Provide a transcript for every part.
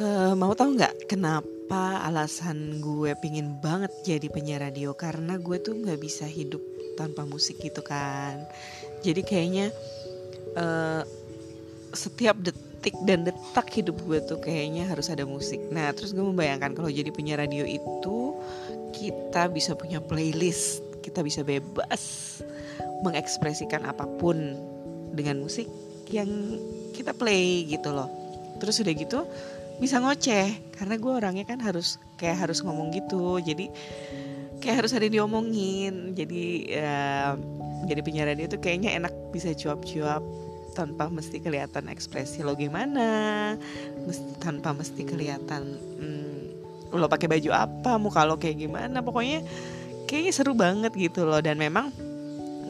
uh, mau tahu nggak kenapa alasan gue pingin banget jadi penyiar radio? Karena gue tuh nggak bisa hidup tanpa musik gitu kan. Jadi kayaknya uh, setiap detik dan detak hidup gue tuh kayaknya harus ada musik. Nah terus gue membayangkan kalau jadi penyiar radio itu kita bisa punya playlist kita bisa bebas mengekspresikan apa pun dengan musik yang kita play gitu loh. Terus udah gitu bisa ngoceh. Karena gue orangnya kan harus kayak harus ngomong gitu. Jadi kayak harus ada diomongin. Jadi ya, jadi penyiar radio tuh kayaknya enak bisa cuap-cuap tanpa mesti kelihatan ekspresi lo gimana. Mesti, tanpa mesti kelihatan hmm, lo pakai baju apa muka lo kayak gimana. Pokoknya kayaknya seru banget gitu loh. Dan memang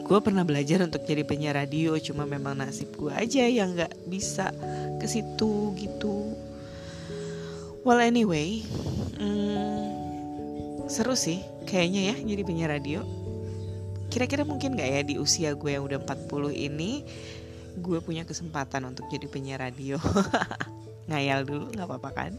gue pernah belajar untuk jadi penyiar radio. Cuma memang nasib gue aja yang nggak bisa ke situ gitu well anyway hmm, seru sih kayaknya ya jadi penyiar radio. Kira-kira mungkin nggak ya di usia gue yang udah 40 ini gue punya kesempatan untuk jadi penyiar radio. Ngayal dulu nggak apa-apa kan?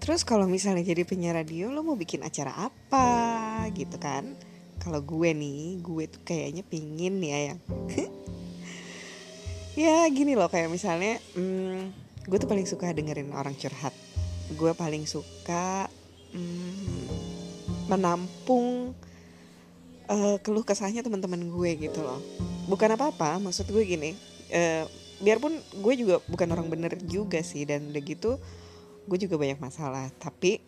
Terus kalau misalnya jadi penyiar radio lo mau bikin acara apa gitu kan? Kalau gue nih, gue tuh kayaknya pingin ya yang ya gini loh kayak misalnya hmm, gue tuh paling suka dengerin orang curhat. Gue paling suka hmm, menampung uh, keluh kesahnya teman-teman gue gitu loh. Bukan apa-apa, maksud gue gini. Uh, biarpun gue juga bukan orang bener juga sih dan udah gitu gue juga banyak masalah tapi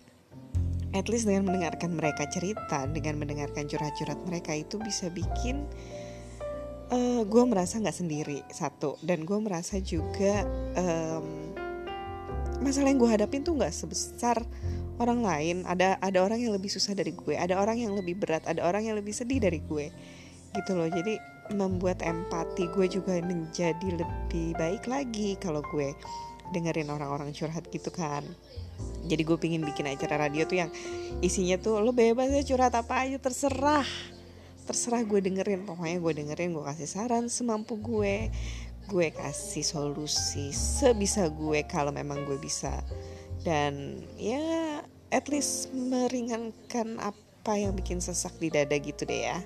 at least dengan mendengarkan mereka cerita dengan mendengarkan curhat-curhat mereka itu bisa bikin uh, gue merasa nggak sendiri satu. Dan gue merasa juga um, masalah yang gue hadapin tuh nggak sebesar orang lain. Ada ada orang yang lebih susah dari gue ada orang yang lebih berat ada orang yang lebih sedih dari gue gitu loh. Jadi membuat empati gue juga menjadi lebih baik lagi kalau gue dengerin orang-orang curhat gitu kan. Jadi gue pingin bikin acara radio tuh yang isinya tuh lo bebas ya curhat apa aja terserah. Terserah gue dengerin pokoknya gue dengerin gue kasih saran semampu gue. Gue kasih solusi sebisa gue kalau memang gue bisa. Dan ya at least meringankan apa yang bikin sesak di dada gitu deh ya